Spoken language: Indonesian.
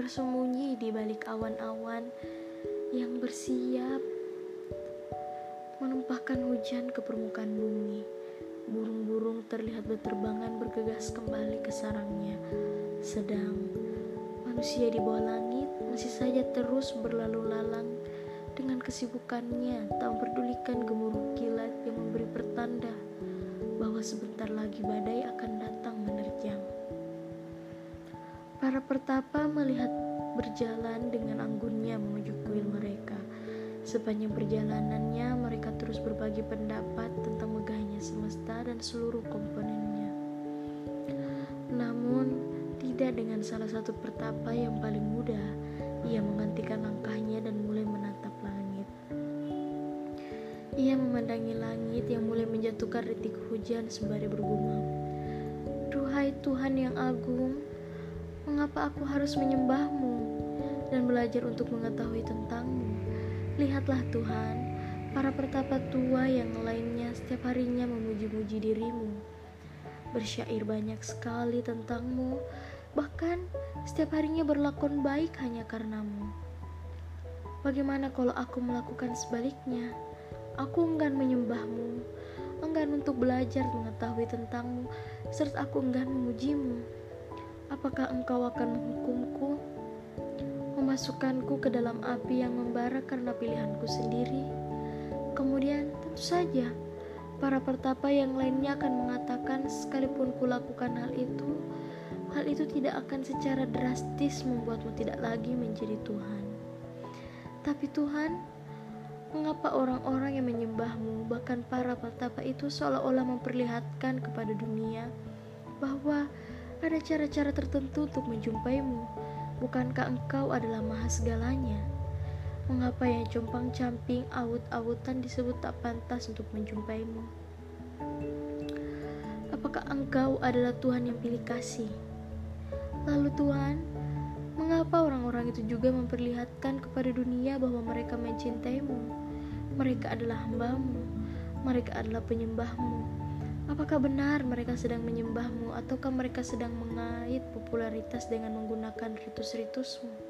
tersembunyi di balik awan-awan yang bersiap menumpahkan hujan ke permukaan bumi. Burung-burung terlihat berterbangan bergegas kembali ke sarangnya. Sedang manusia di bawah langit masih saja terus berlalu lalang dengan kesibukannya tak memperdulikan pertapa melihat berjalan dengan anggunnya menuju kuil mereka. Sepanjang perjalanannya, mereka terus berbagi pendapat tentang megahnya semesta dan seluruh komponennya. Namun, tidak dengan salah satu pertapa yang paling mudah, ia menghentikan langkahnya dan mulai menatap langit. Ia memandangi langit yang mulai menjatuhkan rintik hujan sembari bergumam. Duhai Tuhan yang agung, mengapa aku harus menyembahmu dan belajar untuk mengetahui tentangmu? Lihatlah Tuhan, para pertapa tua yang lainnya setiap harinya memuji-muji dirimu. Bersyair banyak sekali tentangmu, bahkan setiap harinya berlakon baik hanya karenamu. Bagaimana kalau aku melakukan sebaliknya? Aku enggan menyembahmu, enggan untuk belajar mengetahui tentangmu, serta aku enggan memujimu. Apakah engkau akan menghukumku? memasukkanku ke dalam api yang membara karena pilihanku sendiri. Kemudian, tentu saja, para pertapa yang lainnya akan mengatakan, sekalipun kulakukan hal itu, hal itu tidak akan secara drastis membuatmu tidak lagi menjadi Tuhan. Tapi Tuhan, mengapa orang-orang yang menyembahmu, bahkan para pertapa itu seolah-olah memperlihatkan kepada dunia bahwa ada cara-cara tertentu untuk menjumpaimu, Bukankah engkau adalah maha segalanya? Mengapa yang compang-camping, awut-awutan disebut tak pantas untuk menjumpaimu? Apakah engkau adalah Tuhan yang pilih kasih? Lalu Tuhan, mengapa orang-orang itu juga memperlihatkan kepada dunia bahwa mereka mencintaimu? Mereka adalah hambamu, mereka adalah penyembahmu, Apakah benar mereka sedang menyembahmu ataukah mereka sedang mengait popularitas dengan menggunakan ritus-ritusmu?